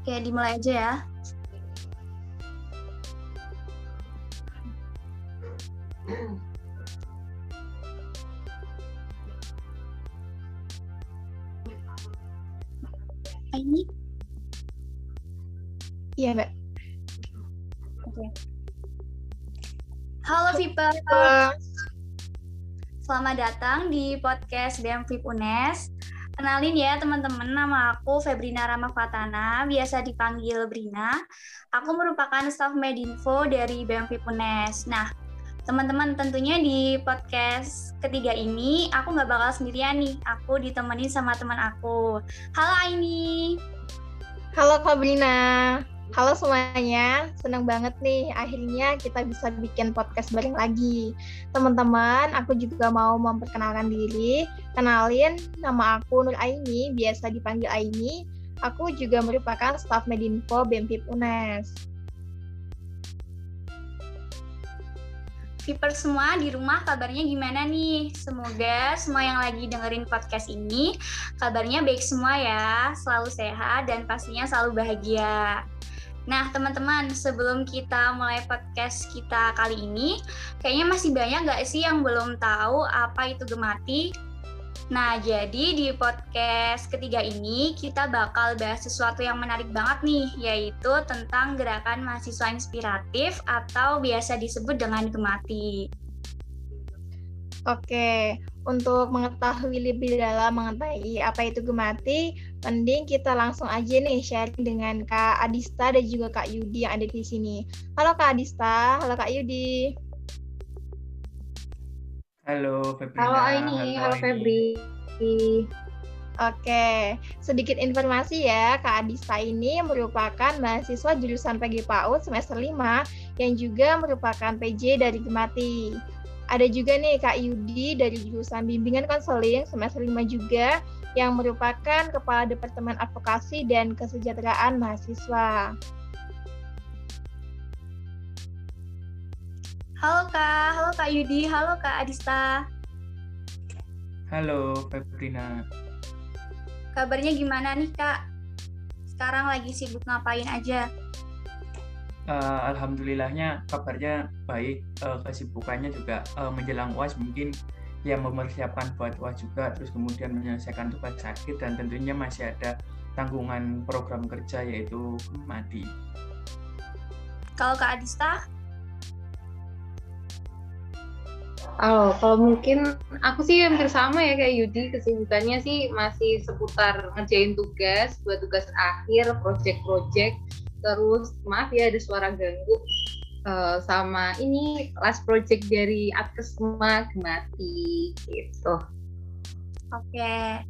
Oke, dimulai aja ya. Ini? Iya, Mbak. Oke. Halo Viper. Selamat datang di podcast BM VIP UNES. Kenalin ya teman-teman, nama aku Febrina Ramafatana, biasa dipanggil Brina. Aku merupakan staff Medinfo dari BM VIP UNES. Nah, teman-teman tentunya di podcast ketiga ini aku nggak bakal sendirian nih. Aku ditemenin sama teman aku. Halo Aini. Halo Kak Brina. Halo semuanya, senang banget nih akhirnya kita bisa bikin podcast bareng lagi. Teman-teman, aku juga mau memperkenalkan diri. Kenalin, nama aku Nur Aini, biasa dipanggil Aini. Aku juga merupakan staf Medinfo BEMPIP UNES. Viper semua di rumah kabarnya gimana nih? Semoga semua yang lagi dengerin podcast ini kabarnya baik semua ya, selalu sehat dan pastinya selalu bahagia. Nah, teman-teman, sebelum kita mulai podcast kita kali ini, kayaknya masih banyak nggak sih yang belum tahu apa itu Gemati? Nah, jadi di podcast ketiga ini kita bakal bahas sesuatu yang menarik banget nih, yaitu tentang gerakan mahasiswa inspiratif atau biasa disebut dengan Gemati. Oke, untuk mengetahui lebih dalam mengenai apa itu Gemati, mending kita langsung aja nih sharing dengan Kak Adista dan juga Kak Yudi yang ada di sini. Halo Kak Adista, halo Kak Yudi. Halo Febri. Halo Aini, halo, halo Febri. Oke, sedikit informasi ya, Kak Adista ini merupakan mahasiswa jurusan PG PAUD semester 5 yang juga merupakan PJ dari Gemati. Ada juga nih Kak Yudi dari jurusan bimbingan konseling semester 5 juga yang merupakan Kepala Departemen Advokasi dan Kesejahteraan Mahasiswa. Halo Kak, halo Kak Yudi, halo Kak Adista. Halo Febrina. Kabarnya gimana nih Kak? Sekarang lagi sibuk ngapain aja? Uh, Alhamdulillahnya kabarnya baik, uh, kesibukannya juga uh, menjelang UAS mungkin ya mempersiapkan buat UAS juga, terus kemudian menyelesaikan tugas sakit dan tentunya masih ada tanggungan program kerja yaitu mati. Kalau Kak Adista? Oh, kalau mungkin aku sih hampir sama ya kayak Yudi, kesibukannya sih masih seputar ngerjain tugas, buat tugas akhir, project-project, terus maaf ya ada suara ganggu uh, sama ini last project dari Atkesma mati gitu. Oke.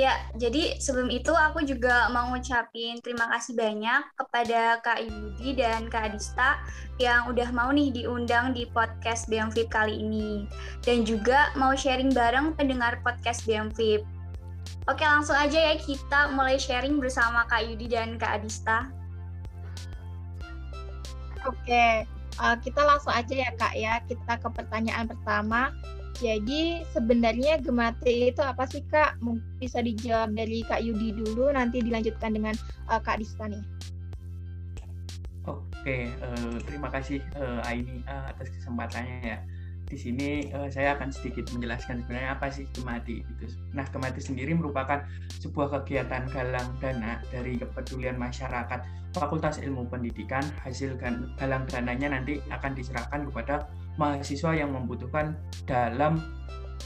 Ya, jadi sebelum itu aku juga mau ngucapin terima kasih banyak kepada Kak Yudi dan Kak Adista yang udah mau nih diundang di podcast BMFIP kali ini. Dan juga mau sharing bareng pendengar podcast BMFIP. Oke, langsung aja ya kita mulai sharing bersama Kak Yudi dan Kak Adista. Oke, uh, kita langsung aja ya Kak ya, kita ke pertanyaan pertama. Jadi sebenarnya gemati itu apa sih Kak? Mungkin bisa dijawab dari Kak Yudi dulu, nanti dilanjutkan dengan uh, Kak Dista nih. Oke, uh, terima kasih uh, Aini uh, atas kesempatannya ya. Di sini uh, saya akan sedikit menjelaskan sebenarnya apa sih gemati itu. Nah, gemati sendiri merupakan sebuah kegiatan galang dana dari kepedulian masyarakat Fakultas Ilmu Pendidikan. Hasil galang dananya nanti akan diserahkan kepada mahasiswa yang membutuhkan dalam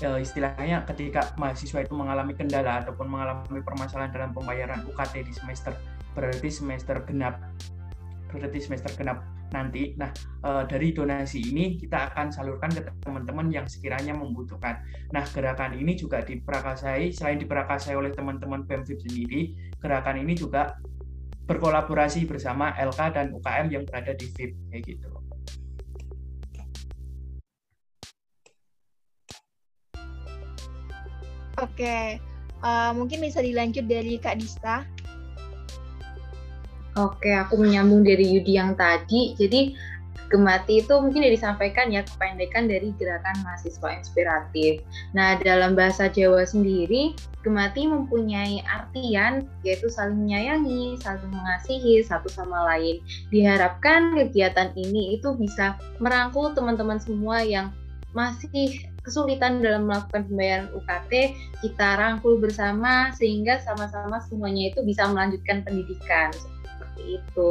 e, istilahnya ketika mahasiswa itu mengalami kendala ataupun mengalami permasalahan dalam pembayaran UKT di semester berarti semester genap berarti semester genap nanti. Nah, e, dari donasi ini kita akan salurkan ke teman-teman yang sekiranya membutuhkan. Nah, gerakan ini juga diperakasai selain diperakasai oleh teman-teman BEMFIP sendiri, gerakan ini juga berkolaborasi bersama LK dan UKM yang berada di VIP kayak gitu. Oke, uh, mungkin bisa dilanjut dari Kak Dista. Oke, aku menyambung dari Yudi yang tadi. Jadi Gemati itu mungkin disampaikan ya kependekan dari gerakan mahasiswa inspiratif. Nah, dalam bahasa Jawa sendiri, Gemati mempunyai artian yaitu saling menyayangi, saling mengasihi satu sama lain. Diharapkan kegiatan ini itu bisa merangkul teman-teman semua yang masih kesulitan dalam melakukan pembayaran UKT, kita rangkul bersama sehingga sama-sama semuanya itu bisa melanjutkan pendidikan seperti itu.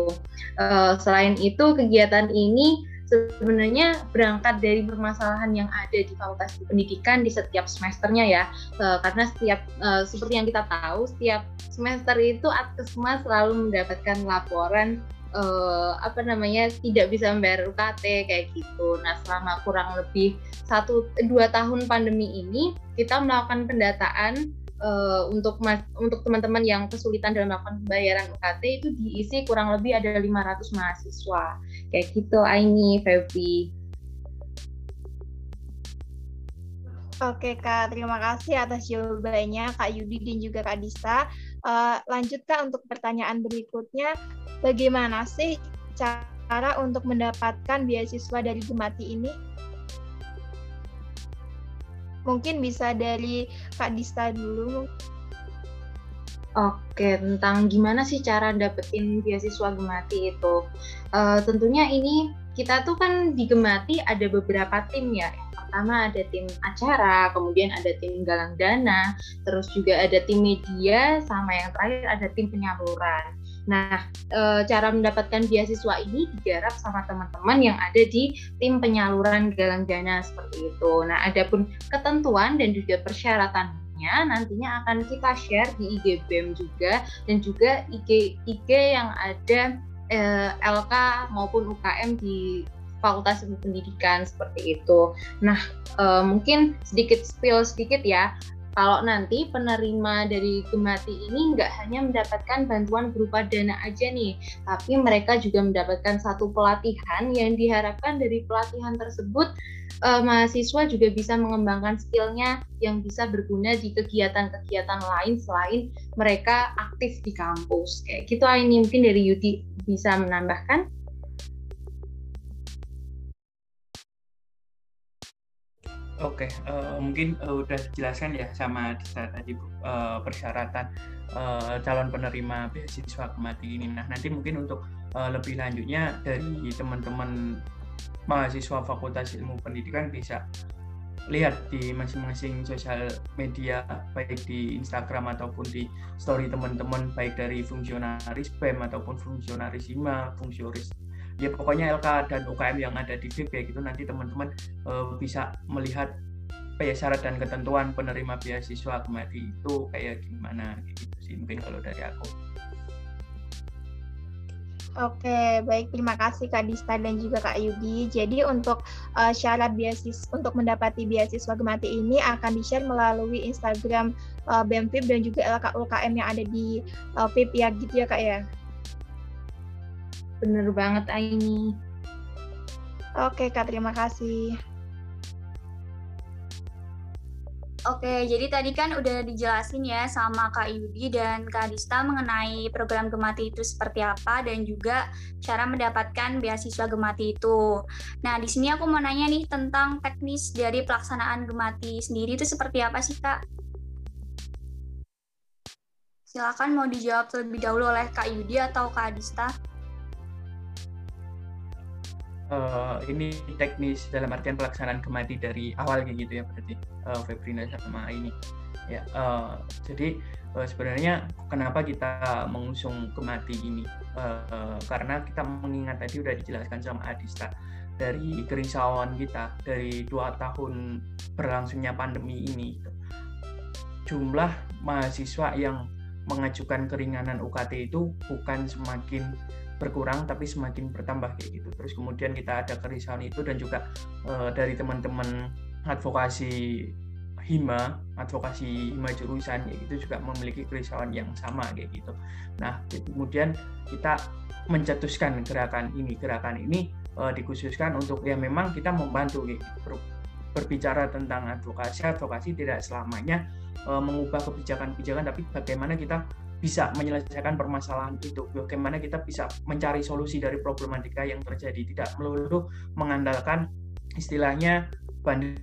Uh, selain itu kegiatan ini sebenarnya berangkat dari permasalahan yang ada di Fakultas Pendidikan di setiap semesternya ya uh, karena setiap uh, seperti yang kita tahu setiap semester itu Atkesma selalu mendapatkan laporan uh, apa namanya tidak bisa membayar UKT kayak gitu. Nah selama kurang lebih satu dua tahun pandemi ini kita melakukan pendataan uh, untuk untuk teman-teman yang kesulitan dalam melakukan pembayaran UKT itu diisi kurang lebih ada 500 mahasiswa kayak gitu Aini Febri. Oke Kak, terima kasih atas jawabannya Kak Yudi dan juga Kak Dista. Uh, lanjut Kak untuk pertanyaan berikutnya, bagaimana sih cara untuk mendapatkan beasiswa dari Gemati ini? Mungkin bisa dari Kak Dista dulu. Oke, tentang gimana sih cara dapetin beasiswa Gemati itu? Uh, tentunya ini kita tuh kan di Gemati ada beberapa tim ya pertama ada tim acara, kemudian ada tim galang dana, terus juga ada tim media, sama yang terakhir ada tim penyaluran. Nah, e, cara mendapatkan beasiswa ini digarap sama teman-teman yang ada di tim penyaluran galang dana seperti itu. Nah, adapun ketentuan dan juga persyaratannya nantinya akan kita share di IG BEM juga dan juga IG IG yang ada eh, LK maupun UKM di fakultas ilmu pendidikan seperti itu. Nah, uh, mungkin sedikit spill sedikit ya. Kalau nanti penerima dari Gemati ini nggak hanya mendapatkan bantuan berupa dana aja nih, tapi mereka juga mendapatkan satu pelatihan yang diharapkan dari pelatihan tersebut uh, mahasiswa juga bisa mengembangkan skillnya yang bisa berguna di kegiatan-kegiatan lain selain mereka aktif di kampus. Kayak gitu ini mungkin dari Yudi bisa menambahkan. Oke, uh, mungkin uh, udah dijelaskan ya sama Dita tadi uh, persyaratan uh, calon penerima beasiswa kemati ini. Nah, nanti mungkin untuk uh, lebih lanjutnya dari teman-teman mahasiswa Fakultas Ilmu Pendidikan bisa lihat di masing-masing sosial media baik di Instagram ataupun di story teman-teman baik dari fungsionaris BEM ataupun fungsionaris IMA, fungsionaris ya pokoknya LK dan UKM yang ada di FIP ya gitu nanti teman-teman uh, bisa melihat apa ya syarat dan ketentuan penerima beasiswa kemari itu kayak gimana gitu sih mungkin kalau dari aku. Oke, baik terima kasih Kak Dista dan juga Kak Yudi. Jadi untuk uh, syarat beasiswa untuk mendapati beasiswa Gemati ini akan di-share melalui Instagram uh, dan juga LK UKM yang ada di uh, FIP ya gitu ya Kak ya. Bener banget Aini. Oke Kak, terima kasih. Oke, jadi tadi kan udah dijelasin ya sama Kak Yudi dan Kak Dista mengenai program Gemati itu seperti apa dan juga cara mendapatkan beasiswa Gemati itu. Nah, di sini aku mau nanya nih tentang teknis dari pelaksanaan Gemati sendiri itu seperti apa sih, Kak? Silakan mau dijawab terlebih dahulu oleh Kak Yudi atau Kak Dista uh, ini teknis dalam artian pelaksanaan kemati dari awal kayak gitu ya berarti uh, Febrina sama ini. Ya uh, jadi uh, sebenarnya kenapa kita mengusung kemati ini? Uh, uh, karena kita mengingat tadi udah dijelaskan sama Adista dari kerisauan kita dari dua tahun berlangsungnya pandemi ini jumlah mahasiswa yang mengajukan keringanan UKT itu bukan semakin berkurang tapi semakin bertambah kayak gitu. Terus kemudian kita ada kerisauan itu dan juga uh, dari teman-teman advokasi hima, advokasi hima jurusan ya gitu juga memiliki kerisauan yang sama kayak gitu. Nah, kemudian kita mencetuskan gerakan ini. Gerakan ini uh, dikhususkan untuk ya memang kita membantu kayak gitu. Ber, berbicara tentang advokasi, advokasi tidak selamanya uh, mengubah kebijakan-kebijakan tapi bagaimana kita bisa menyelesaikan permasalahan itu. Bagaimana kita bisa mencari solusi dari problematika yang terjadi? Tidak melulu mengandalkan istilahnya banding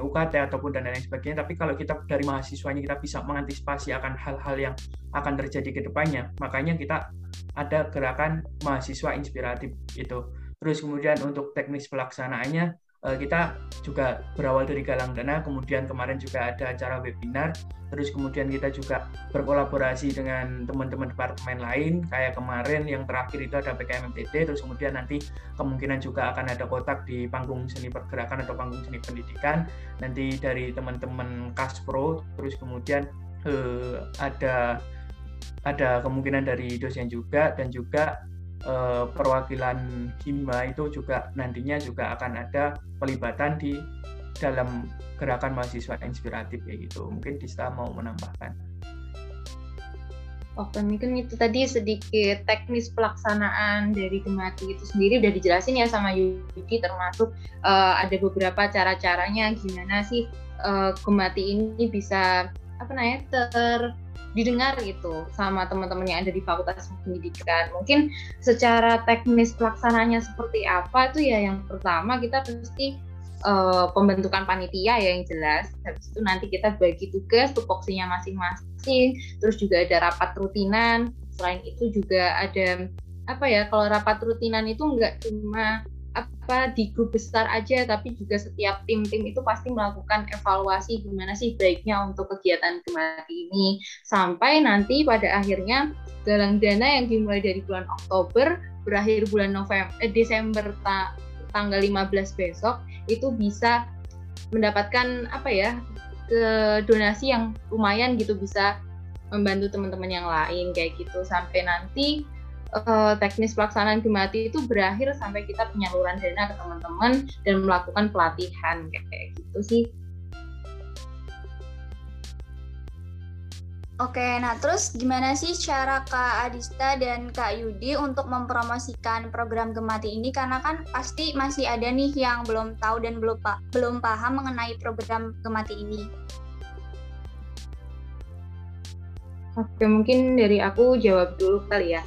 UKT ataupun dan lain sebagainya tapi kalau kita dari mahasiswanya kita bisa mengantisipasi akan hal-hal yang akan terjadi ke depannya. Makanya kita ada gerakan mahasiswa inspiratif itu. Terus kemudian untuk teknis pelaksanaannya kita juga berawal dari galang dana, kemudian kemarin juga ada acara webinar, terus kemudian kita juga berkolaborasi dengan teman-teman departemen lain, kayak kemarin yang terakhir itu ada PKMMTT, terus kemudian nanti kemungkinan juga akan ada kotak di panggung seni pergerakan atau panggung seni pendidikan, nanti dari teman-teman Kaspro, terus kemudian eh, ada ada kemungkinan dari dosen juga dan juga eh, perwakilan Hima itu juga nantinya juga akan ada pelibatan di dalam gerakan mahasiswa inspiratif kayak gitu. Mungkin Dista mau menambahkan. Oke, mungkin itu tadi sedikit teknis pelaksanaan dari Gemati itu sendiri udah dijelasin ya sama Yudi termasuk uh, ada beberapa cara-caranya gimana sih uh, Gemati ini bisa apa namanya ter didengar gitu sama teman-teman yang ada di Fakultas Pendidikan. Mungkin secara teknis pelaksananya seperti apa itu ya yang pertama kita pasti uh, pembentukan panitia ya yang jelas. Habis itu nanti kita bagi tugas tupoksinya masing-masing. Terus juga ada rapat rutinan. Selain itu juga ada apa ya kalau rapat rutinan itu nggak cuma apa di grup besar aja tapi juga setiap tim-tim itu pasti melakukan evaluasi gimana sih baiknya untuk kegiatan kemati ini. Sampai nanti pada akhirnya galang dana yang dimulai dari bulan Oktober berakhir bulan November eh, Desember ta tanggal 15 besok itu bisa mendapatkan apa ya ke donasi yang lumayan gitu bisa membantu teman-teman yang lain kayak gitu. Sampai nanti uh, teknis pelaksanaan Gemati itu berakhir sampai kita penyaluran dana ke teman-teman dan melakukan pelatihan kayak gitu sih. Oke, nah terus gimana sih cara Kak Adista dan Kak Yudi untuk mempromosikan program Gemati ini? Karena kan pasti masih ada nih yang belum tahu dan belum belum paham mengenai program Gemati ini. Oke, mungkin dari aku jawab dulu kali ya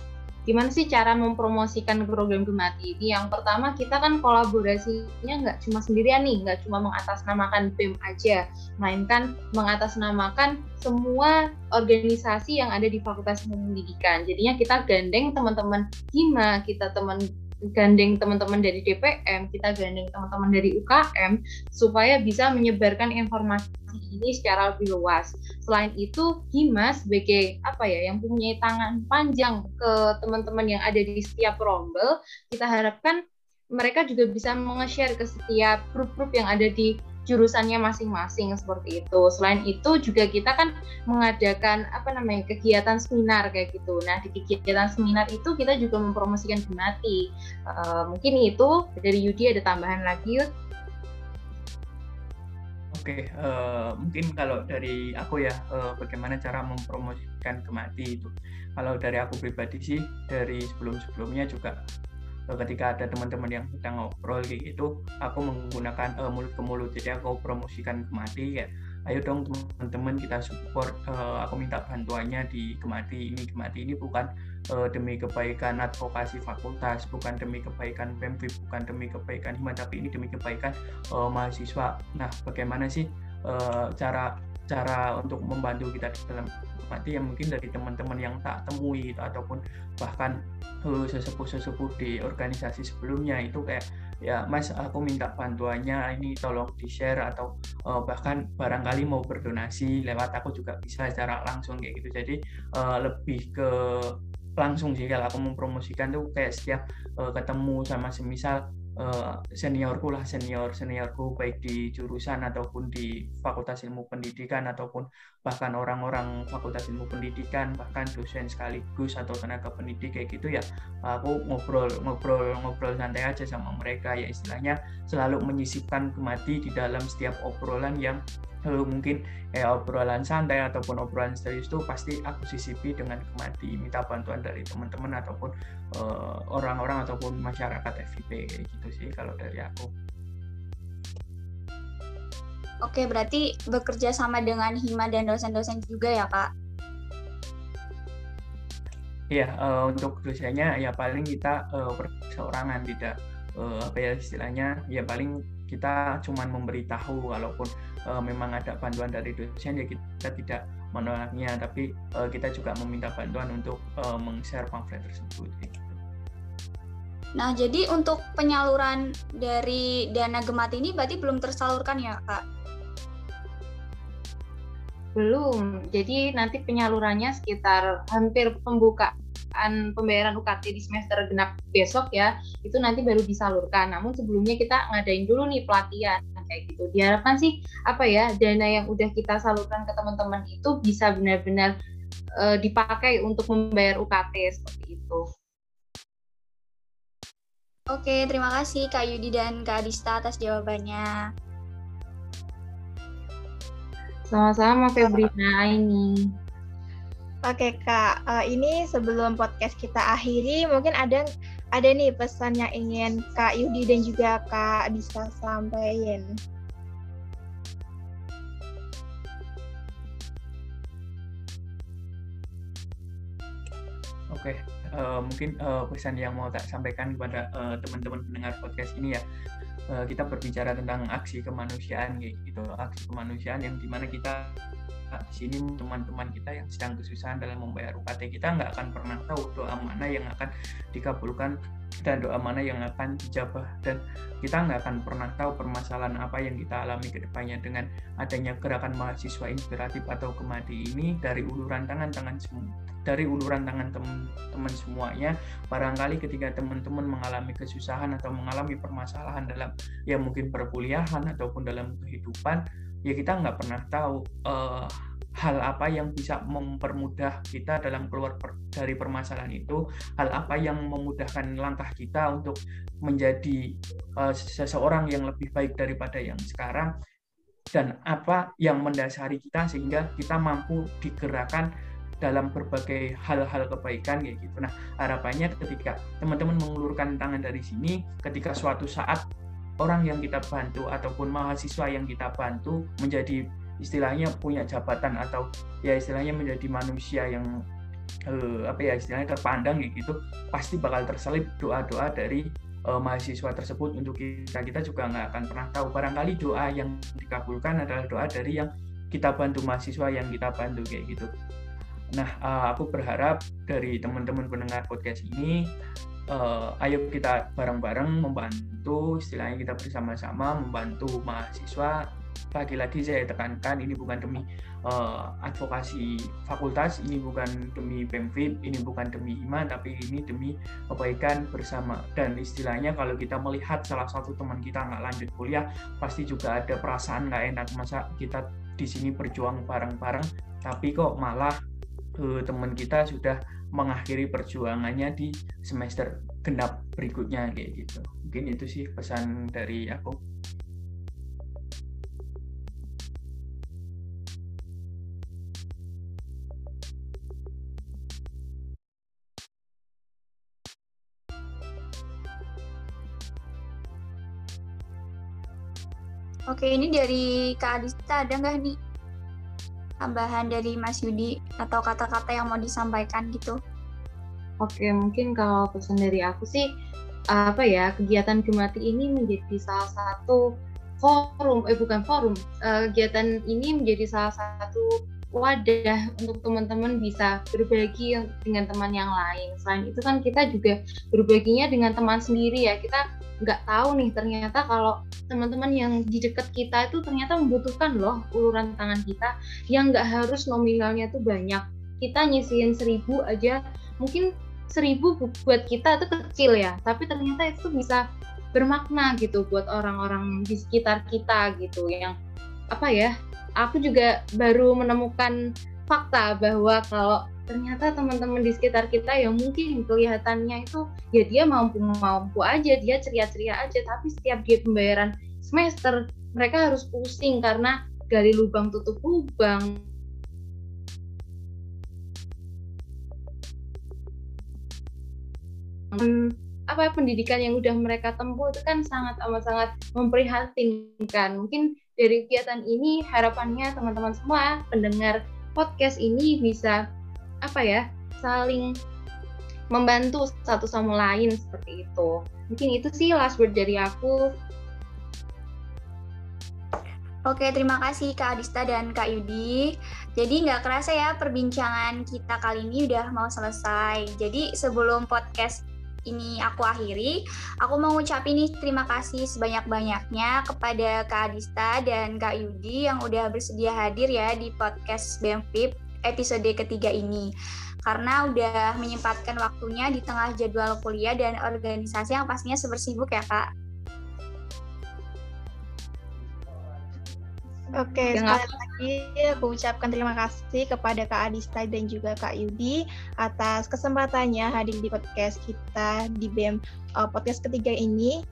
gimana sih cara mempromosikan program Gemati ini? Yang pertama kita kan kolaborasinya nggak cuma sendirian nih, nggak cuma mengatasnamakan BEM aja, melainkan mengatasnamakan semua organisasi yang ada di Fakultas Pendidikan. Jadinya kita gandeng teman-teman Hima, kita teman gandeng teman-teman dari DPM, kita gandeng teman-teman dari UKM supaya bisa menyebarkan informasi ini secara lebih luas. Selain itu, Himas sebagai apa ya yang punya tangan panjang ke teman-teman yang ada di setiap rombel, kita harapkan mereka juga bisa meng-share ke setiap grup-grup yang ada di jurusannya masing-masing seperti itu. Selain itu juga kita kan mengadakan apa namanya kegiatan seminar kayak gitu. Nah di kegiatan seminar itu kita juga mempromosikan Gemati. Uh, mungkin itu dari Yudi ada tambahan lagi? Oke, uh, mungkin kalau dari aku ya, uh, bagaimana cara mempromosikan Gemati itu. Kalau dari aku pribadi sih, dari sebelum-sebelumnya juga ketika ada teman-teman yang sedang ngobrol kayak gitu aku menggunakan uh, mulut ke mulut. Jadi aku promosikan Kemati ya. Ayo dong teman-teman kita support. Uh, aku minta bantuannya di Kemati ini. Kemati ini bukan uh, demi kebaikan advokasi fakultas bukan demi kebaikan PEMFI bukan demi kebaikan Hima tapi ini demi kebaikan uh, mahasiswa. Nah bagaimana sih uh, cara cara untuk membantu kita dalam mati yang mungkin dari teman-teman yang tak temui ataupun bahkan sesepuh-sesepuh di organisasi sebelumnya itu kayak ya mas aku minta bantuannya ini tolong di share atau uh, bahkan barangkali mau berdonasi lewat aku juga bisa secara langsung kayak gitu. Jadi uh, lebih ke langsung sih kalau aku mempromosikan tuh kayak setiap uh, ketemu sama semisal uh, seniorku lah senior seniorku baik di jurusan ataupun di Fakultas Ilmu Pendidikan ataupun bahkan orang-orang Fakultas Ilmu Pendidikan bahkan dosen sekaligus atau tenaga pendidik kayak gitu ya aku ngobrol ngobrol ngobrol santai aja sama mereka. Ya istilahnya selalu menyisipkan kemati di dalam setiap obrolan yang lalu mungkin eh, obrolan santai ataupun obrolan serius itu pasti aku sisipi dengan kemati minta bantuan dari teman-teman ataupun uh, orang-orang ataupun masyarakat FIP kayak gitu sih kalau dari aku. Oke, berarti bekerja sama dengan Hima dan dosen-dosen juga ya, Kak? ya uh, untuk dosennya ya paling kita uh, perseorangan tidak uh, apa ya istilahnya ya paling kita cuma memberitahu walaupun uh, memang ada bantuan dari dosen ya kita tidak menolaknya tapi uh, kita juga meminta bantuan untuk uh, meng-share pamflet tersebut gitu. Nah, jadi untuk penyaluran dari dana Gemati ini berarti belum tersalurkan ya, Kak? Belum. Jadi nanti penyalurannya sekitar hampir pembukaan pembayaran UKT di semester genap besok ya, itu nanti baru disalurkan. Namun sebelumnya kita ngadain dulu nih pelatihan kayak gitu. Diharapkan sih apa ya dana yang udah kita salurkan ke teman-teman itu bisa benar-benar uh, dipakai untuk membayar UKT seperti itu. Oke, terima kasih Kak Yudi dan Kak Adista atas jawabannya. Sama-sama Febrina ini. Oke Kak, uh, ini sebelum podcast kita akhiri, mungkin ada ada nih pesan yang ingin Kak Yudi dan juga Kak Adista sampaikan. Oke, uh, mungkin uh, pesan yang mau tak sampaikan kepada uh, teman-teman pendengar podcast ini ya. Kita berbicara tentang aksi kemanusiaan gitu. Aksi kemanusiaan yang di mana kita di sini teman-teman kita yang sedang kesusahan dalam membayar UKT kita nggak akan pernah tahu doa mana yang akan dikabulkan dan doa mana yang akan dijabah. Dan kita nggak akan pernah tahu permasalahan apa yang kita alami ke depannya dengan adanya gerakan mahasiswa inspiratif atau kemadi ini dari uluran tangan tangan semua dari uluran tangan teman-teman semuanya. Barangkali ketika teman-teman mengalami kesusahan atau mengalami permasalahan dalam ya mungkin perkuliahan ataupun dalam kehidupan ya kita nggak pernah tahu uh, hal apa yang bisa mempermudah kita dalam keluar per, dari permasalahan itu, hal apa yang memudahkan langkah kita untuk menjadi uh, seseorang yang lebih baik daripada yang sekarang, dan apa yang mendasari kita sehingga kita mampu digerakkan dalam berbagai hal-hal kebaikan kayak gitu. Nah, harapannya ketika teman-teman mengulurkan tangan dari sini, ketika suatu saat orang yang kita bantu ataupun mahasiswa yang kita bantu menjadi istilahnya punya jabatan atau ya istilahnya menjadi manusia yang eh, apa ya istilahnya terpandang gitu pasti bakal terselip doa-doa dari eh, mahasiswa tersebut. Untuk kita kita juga nggak akan pernah tahu. Barangkali doa yang dikabulkan adalah doa dari yang kita bantu mahasiswa yang kita bantu kayak gitu. Nah, uh, aku berharap dari teman-teman pendengar podcast ini, uh, ayo kita bareng-bareng membantu, istilahnya kita bersama-sama membantu mahasiswa. Lagi-lagi saya tekankan, ini bukan demi uh, advokasi fakultas, ini bukan demi PEMFIP, ini bukan demi IMA, tapi ini demi kebaikan bersama. Dan istilahnya kalau kita melihat salah satu teman kita nggak lanjut kuliah, pasti juga ada perasaan nggak enak. Masa kita di sini berjuang bareng-bareng, tapi kok malah uh, teman kita sudah mengakhiri perjuangannya di semester genap berikutnya kayak gitu. Mungkin itu sih pesan dari aku. Oke, ini dari Kak Adista ada nggak nih tambahan dari Mas Yudi atau kata-kata yang mau disampaikan gitu? Oke, mungkin kalau pesan dari aku sih apa ya kegiatan Gemati ini menjadi salah satu forum, eh bukan forum, uh, kegiatan ini menjadi salah satu wadah untuk teman-teman bisa berbagi dengan teman yang lain. Selain itu kan kita juga berbaginya dengan teman sendiri ya. Kita nggak tahu nih ternyata kalau teman-teman yang di dekat kita itu ternyata membutuhkan loh uluran tangan kita yang nggak harus nominalnya tuh banyak. Kita nyisihin seribu aja mungkin seribu buat kita itu kecil ya tapi ternyata itu bisa bermakna gitu buat orang-orang di sekitar kita gitu yang apa ya aku juga baru menemukan fakta bahwa kalau ternyata teman-teman di sekitar kita yang mungkin kelihatannya itu ya dia mampu-mampu aja, dia ceria-ceria aja, tapi setiap dia pembayaran semester mereka harus pusing karena gali lubang tutup lubang. Apa pendidikan yang udah mereka tempuh itu kan sangat amat sangat memprihatinkan. Mungkin dari kegiatan ini harapannya teman-teman semua pendengar podcast ini bisa apa ya saling membantu satu sama lain seperti itu. Mungkin itu sih last word dari aku. Oke, terima kasih Kak Adista dan Kak Yudi. Jadi nggak kerasa ya perbincangan kita kali ini udah mau selesai. Jadi sebelum podcast ini aku akhiri, aku mau ngucapin nih terima kasih sebanyak-banyaknya kepada Kak Adista dan Kak Yudi yang udah bersedia hadir ya di podcast BMFIP episode ketiga ini karena udah menyempatkan waktunya di tengah jadwal kuliah dan organisasi yang pastinya super sibuk ya kak. Oke, sekali lagi aku ucapkan terima kasih kepada Kak Adista dan juga Kak Yudi atas kesempatannya hadir di podcast kita di BEM uh, podcast ketiga ini.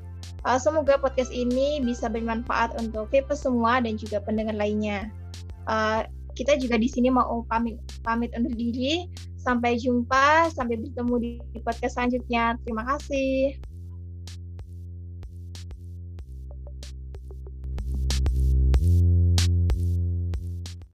Uh, semoga podcast ini bisa bermanfaat untuk VIP semua dan juga pendengar lainnya. Uh, kita juga di sini mau pamit pamit undur diri. Sampai jumpa, sampai bertemu di podcast selanjutnya. Terima kasih.